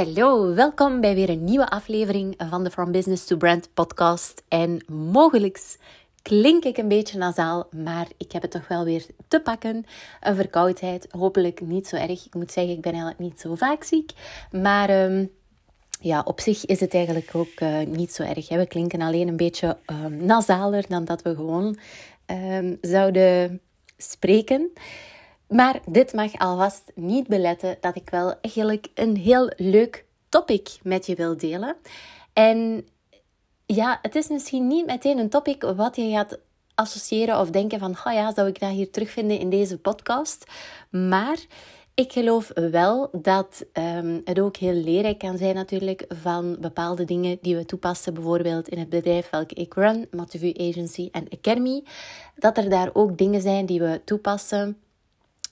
Hallo, welkom bij weer een nieuwe aflevering van de From Business to Brand podcast. En mogelijks klink ik een beetje nasaal, maar ik heb het toch wel weer te pakken. Een verkoudheid, hopelijk niet zo erg. Ik moet zeggen, ik ben eigenlijk niet zo vaak ziek. Maar ehm, ja, op zich is het eigenlijk ook eh, niet zo erg. Hè. We klinken alleen een beetje um, nasaler dan dat we gewoon um, zouden spreken. Maar dit mag alvast niet beletten dat ik wel eigenlijk een heel leuk topic met je wil delen. En ja, het is misschien niet meteen een topic wat je gaat associëren of denken van, oh ja, zou ik dat hier terugvinden in deze podcast? Maar ik geloof wel dat um, het ook heel leerrijk kan zijn natuurlijk van bepaalde dingen die we toepassen, bijvoorbeeld in het bedrijf welke ik run, Matthew Agency en Academy, dat er daar ook dingen zijn die we toepassen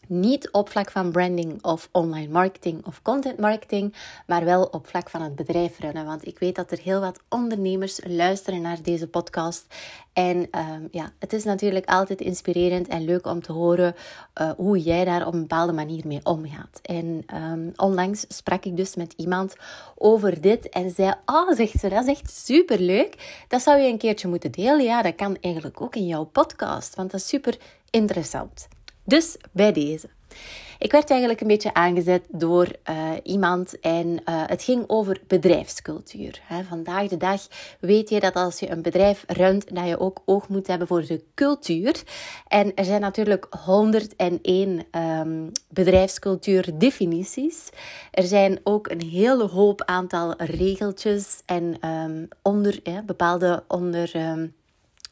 niet op vlak van branding of online marketing of content marketing, maar wel op vlak van het bedrijf runnen. Want ik weet dat er heel wat ondernemers luisteren naar deze podcast. En um, ja, het is natuurlijk altijd inspirerend en leuk om te horen uh, hoe jij daar op een bepaalde manier mee omgaat. En um, onlangs sprak ik dus met iemand over dit en zei: Oh, zegt ze, dat is echt super leuk. Dat zou je een keertje moeten delen. Ja, dat kan eigenlijk ook in jouw podcast, want dat is super interessant. Dus bij deze. Ik werd eigenlijk een beetje aangezet door uh, iemand en uh, het ging over bedrijfscultuur. Vandaag de dag weet je dat als je een bedrijf runt, dat je ook oog moet hebben voor de cultuur. En er zijn natuurlijk 101 um, ehm, bedrijfscultuurdefinities. Er zijn ook een hele hoop aantal regeltjes en um, onder, bepaalde onder... Um,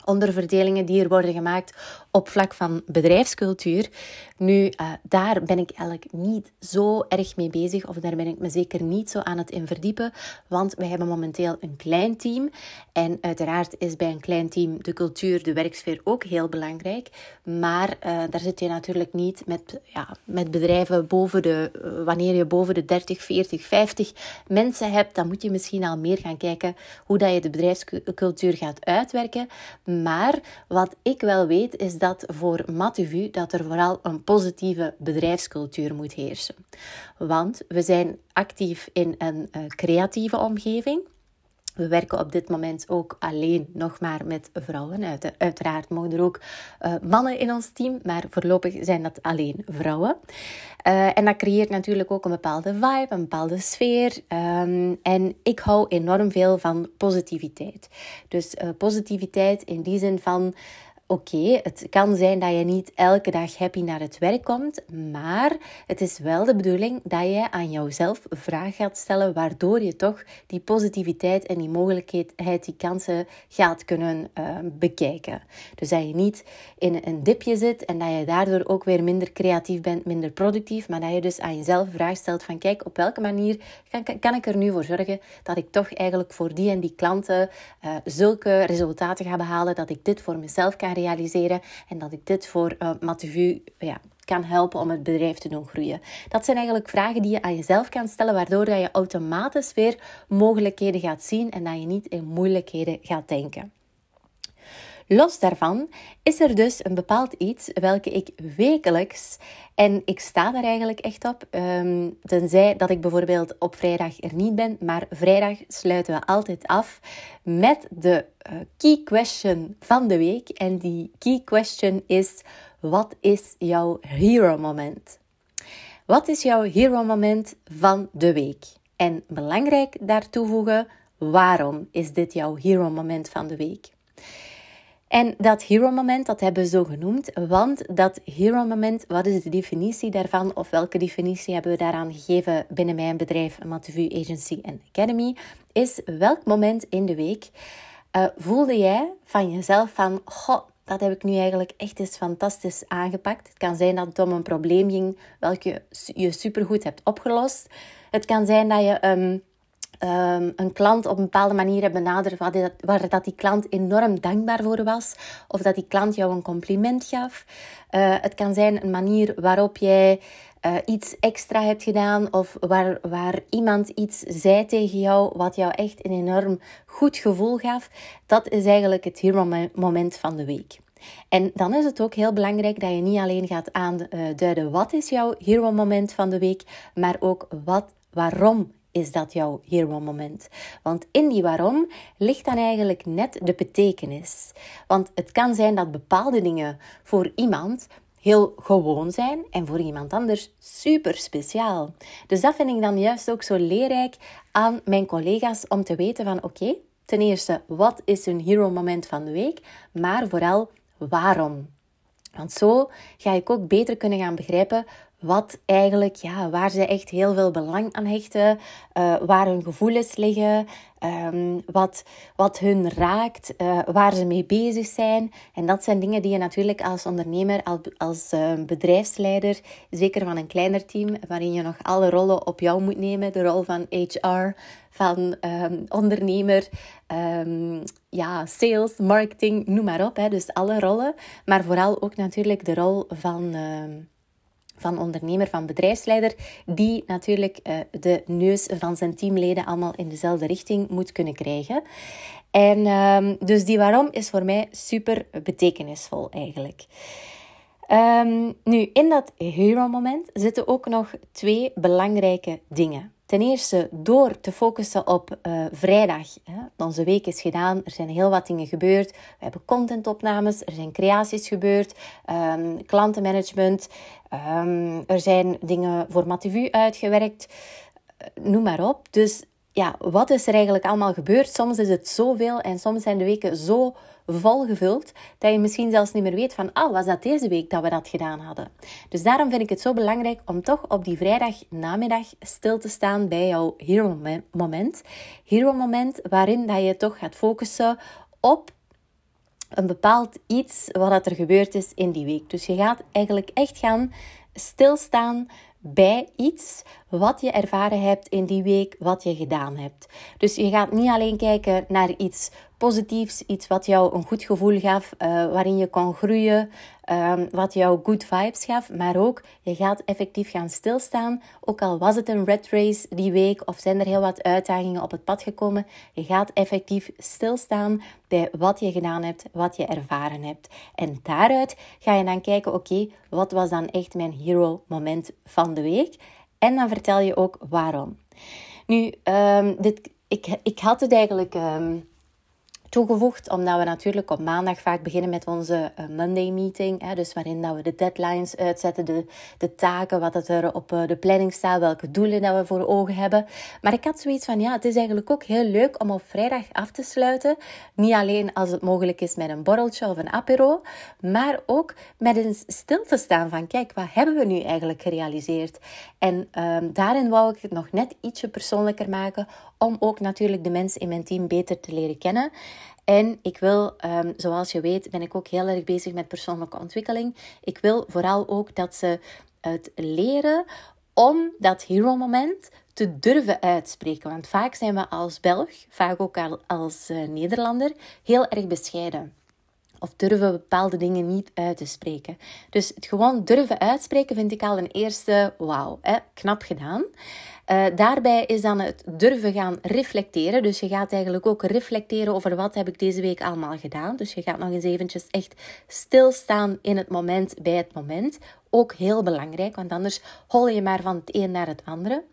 onderverdelingen die er worden gemaakt op vlak van bedrijfscultuur. Nu, uh, daar ben ik eigenlijk niet zo erg mee bezig, of daar ben ik me zeker niet zo aan het in verdiepen, want wij hebben momenteel een klein team. En uiteraard is bij een klein team de cultuur, de werksfeer ook heel belangrijk. Maar uh, daar zit je natuurlijk niet met, ja, met bedrijven boven de, uh, wanneer je boven de 30, 40, 50 mensen hebt, dan moet je misschien al meer gaan kijken hoe dat je de bedrijfscultuur gaat uitwerken. Maar wat ik wel weet, is dat voor Matuvu dat er vooral een positieve bedrijfscultuur moet heersen. Want we zijn actief in een uh, creatieve omgeving. We werken op dit moment ook alleen nog maar met vrouwen. Uit, uiteraard mogen er ook uh, mannen in ons team, maar voorlopig zijn dat alleen vrouwen. Uh, en dat creëert natuurlijk ook een bepaalde vibe, een bepaalde sfeer. Um, en ik hou enorm veel van positiviteit. Dus positiviteit in die zin van oké, het kan zijn dat je niet elke dag happy naar het werk komt, maar het is wel de bedoeling dat je aan jouzelf vragen gaat stellen, waardoor je toch die positiviteit en die mogelijkheid, die kansen gaat kunnen uh, bekijken. Dus dat je niet in een dipje zit en dat je daardoor ook weer minder creatief bent, minder productief, maar dat je dus aan jezelf vraag stelt van kijk, op welke manier kan, kan ik er nu voor zorgen dat ik toch eigenlijk voor die en die klanten uh, zulke resultaten ga behalen, dat ik dit voor mezelf kan realiseren en dat ik dit voor uh, Mathieu ja, kan helpen om het bedrijf te doen groeien. Dat zijn eigenlijk vragen die je aan jezelf kan stellen, waardoor dat je automatisch weer mogelijkheden gaat zien en dat je niet in moeilijkheden gaat denken. Los daarvan is er dus een bepaald iets welke ik wekelijks, en ik sta daar eigenlijk echt op, um, tenzij dat ik bijvoorbeeld op vrijdag er niet ben, maar vrijdag sluiten we altijd af met de uh, key question van de week. En die key question is, wat is jouw hero moment? Wat is jouw hero moment van de week? En belangrijk daar toevoegen, waarom is dit jouw hero moment van de week? En dat hero moment, dat hebben we zo genoemd, want dat hero moment, wat is de definitie daarvan of welke definitie hebben we daaraan gegeven binnen mijn bedrijf Matthew Agency and Academy, is welk moment in de week uh, voelde jij van jezelf van, goh, dat heb ik nu eigenlijk echt eens fantastisch aangepakt. Het kan zijn dat het om een probleem ging welke je supergoed hebt opgelost. Het kan zijn dat je um, um, een klant op een bepaalde manier hebt benaderd waar, dat, waar dat die klant enorm dankbaar voor was. Of dat die klant jou een compliment gaf. Uh, het kan zijn een manier waarop jij uh, iets extra hebt gedaan of waar, waar iemand iets zei tegen jou wat jou echt een enorm goed gevoel gaf, dat is eigenlijk het hero moment van de week. En dan is het ook heel belangrijk dat je niet alleen gaat aanduiden wat is jouw hero moment van de week, maar ook wat, waarom is dat jouw hero moment. Want in die waarom ligt dan eigenlijk net de betekenis. Want het kan zijn dat bepaalde dingen voor iemand heel gewoon zijn en voor iemand anders super speciaal. Dus dat vind ik dan juist ook zo leerrijk aan mijn collega's om te weten van oké, ten eerste wat is hun hero moment van de week, maar vooral waarom. Want zo ga ik ook beter kunnen gaan begrijpen wat eigenlijk, ja, waar ze echt heel veel belang aan hechten, uh, waar hun gevoelens liggen, um, wat, wat hun raakt, uh, waar ze mee bezig zijn. En dat zijn dingen die je natuurlijk als ondernemer, als, als uh, bedrijfsleider, zeker van een kleiner team, waarin je nog alle rollen op jou moet nemen, de rol van HR, van um, ondernemer, ja, sales, marketing, noem maar op. Hè, dus alle rollen, maar vooral ook natuurlijk de rol van van ondernemer, van bedrijfsleider, die natuurlijk uh, de neus van zijn teamleden allemaal in dezelfde richting moet kunnen krijgen. En um, dus die waarom is voor mij super betekenisvol eigenlijk. Um, nu, in dat hero-moment zitten ook nog twee belangrijke dingen. Ten eerste door te focussen op uh, vrijdag. Hè. Onze week is gedaan, er zijn heel wat dingen gebeurd. We hebben contentopnames, er zijn creaties gebeurd, um, klantenmanagement, um, er zijn dingen voor Mativu uitgewerkt, uh, noem maar op. Dus ja, wat is er eigenlijk allemaal gebeurd? Soms is het zoveel en soms zijn de weken zo volgevuld dat je misschien zelfs niet meer weet van, ah, was dat deze week dat we dat gedaan hadden? Dus daarom vind ik het zo belangrijk om toch op die vrijdag namiddag stil te staan bij jouw hero moment. Hero moment waarin dat je toch gaat focussen op een bepaald iets wat er gebeurd is in die week. Dus je gaat eigenlijk echt gaan stilstaan bij iets wat je ervaren hebt in die week, wat je gedaan hebt. Dus je gaat niet alleen kijken naar iets positiefs, iets wat jou een goed gevoel gaf, uh, waarin je kon groeien, um, wat jou good vibes gaf, maar ook je gaat effectief gaan stilstaan. Ook al was het een red race die week of zijn er heel wat uitdagingen op het pad gekomen, je gaat effectief stilstaan bij wat je gedaan hebt, wat je ervaren hebt. En daaruit ga je dan kijken, oké, wat was dan echt mijn hero moment van de week? En dan vertel je ook waarom. Nu, um, dit, ik, ik had het eigenlijk um, omdat we natuurlijk op maandag vaak beginnen met onze uh, Monday meeting. Hè, dus waarin dat we de deadlines uitzetten, de, de taken, wat het er op uh, de planning staat, welke doelen dat we voor ogen hebben. Maar ik had zoiets van, ja, het is eigenlijk ook heel leuk om op vrijdag af te sluiten. Niet alleen als het mogelijk is met een borreltje of een apero, maar ook met een stil te staan van, kijk, wat hebben we nu eigenlijk gerealiseerd? En um, daarin wou ik het nog net ietsje persoonlijker maken, om ook natuurlijk de mensen in mijn team beter te leren kennen. En ik wil, um, zoals je weet, ben ik ook heel erg bezig met persoonlijke ontwikkeling. Ik wil vooral ook dat ze het leren om dat hero-moment te durven uitspreken. Want vaak zijn we als Belg, vaak ook als uh, Nederlander, heel erg bescheiden. Of durven bepaalde dingen niet uit te spreken. Dus het gewoon durven uitspreken vind ik al een eerste wauw, knap gedaan. Uh, daarbij is dan het durven gaan reflecteren. Dus je gaat eigenlijk ook reflecteren over wat heb ik deze week allemaal gedaan. Dus je gaat nog eens eventjes echt stilstaan in het moment, bij het moment. Ook heel belangrijk, want anders hol je maar van het een naar het andere.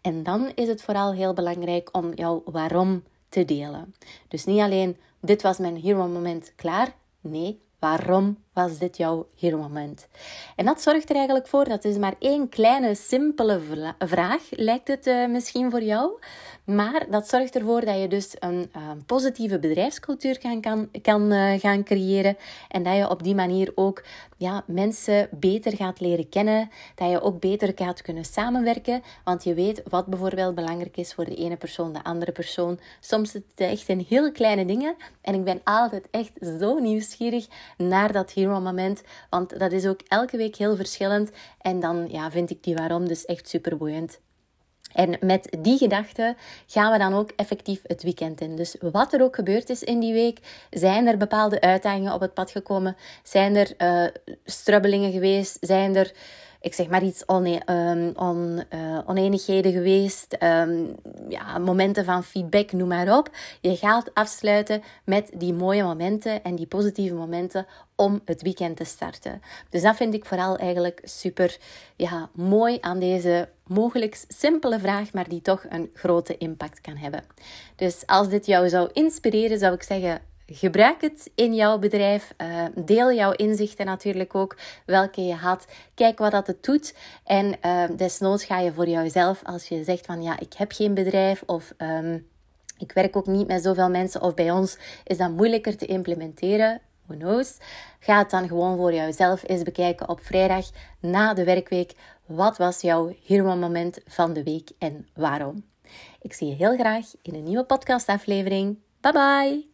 En dan is het vooral heel belangrijk om jouw waarom te delen. Dus niet alleen dit was mijn hero moment klaar. Nee, waarom was dit jouw hero-moment? En dat zorgt er eigenlijk voor, dat is maar één kleine, simpele vraag, lijkt het uh, misschien voor jou. Maar dat zorgt ervoor dat je dus een uh, positieve bedrijfscultuur kan, kan, uh, gaan creëren. En dat je op die manier ook ja, mensen beter gaat leren kennen. Dat je ook beter gaat kunnen samenwerken. Want je weet wat bijvoorbeeld belangrijk is voor de ene persoon, de andere persoon. Soms is het echt in heel kleine dingen. En ik ben altijd echt zo nieuwsgierig naar dat hero moment. Want dat is ook elke week heel verschillend. En dan ja, vind ik die waarom dus echt super boeiend. En met die gedachte gaan we dan ook effectief het weekend in. Dus wat er ook gebeurd is in die week, zijn er bepaalde uitdagingen op het pad gekomen? Zijn er uh, strubbelingen geweest? Zijn er ik zeg maar iets one, um, on, uh, oneenigheden geweest, um, ja, momenten van feedback, noem maar op. Je gaat afsluiten met die mooie momenten en die positieve momenten om het weekend te starten. Dus dat vind ik vooral eigenlijk super ja, mooi aan deze mogelijk simpele vraag, maar die toch een grote impact kan hebben. Dus als dit jou zou inspireren, zou ik zeggen Gebruik het in jouw bedrijf. Uh, deel jouw inzichten natuurlijk ook, welke je had. Kijk wat dat het doet. En uh, desnoods ga je voor jouzelf, als je zegt van ja, ik heb geen bedrijf of um, ik werk ook niet met zoveel mensen of bij ons is dat moeilijker te implementeren. Who knows? Ga het dan gewoon voor jouzelf eens bekijken op vrijdag na de werkweek. Wat was jouw hero moment van de week en waarom? Ik zie je heel graag in een nieuwe podcastaflevering. Bye bye!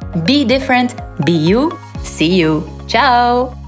be different, be you. See you. Ciao!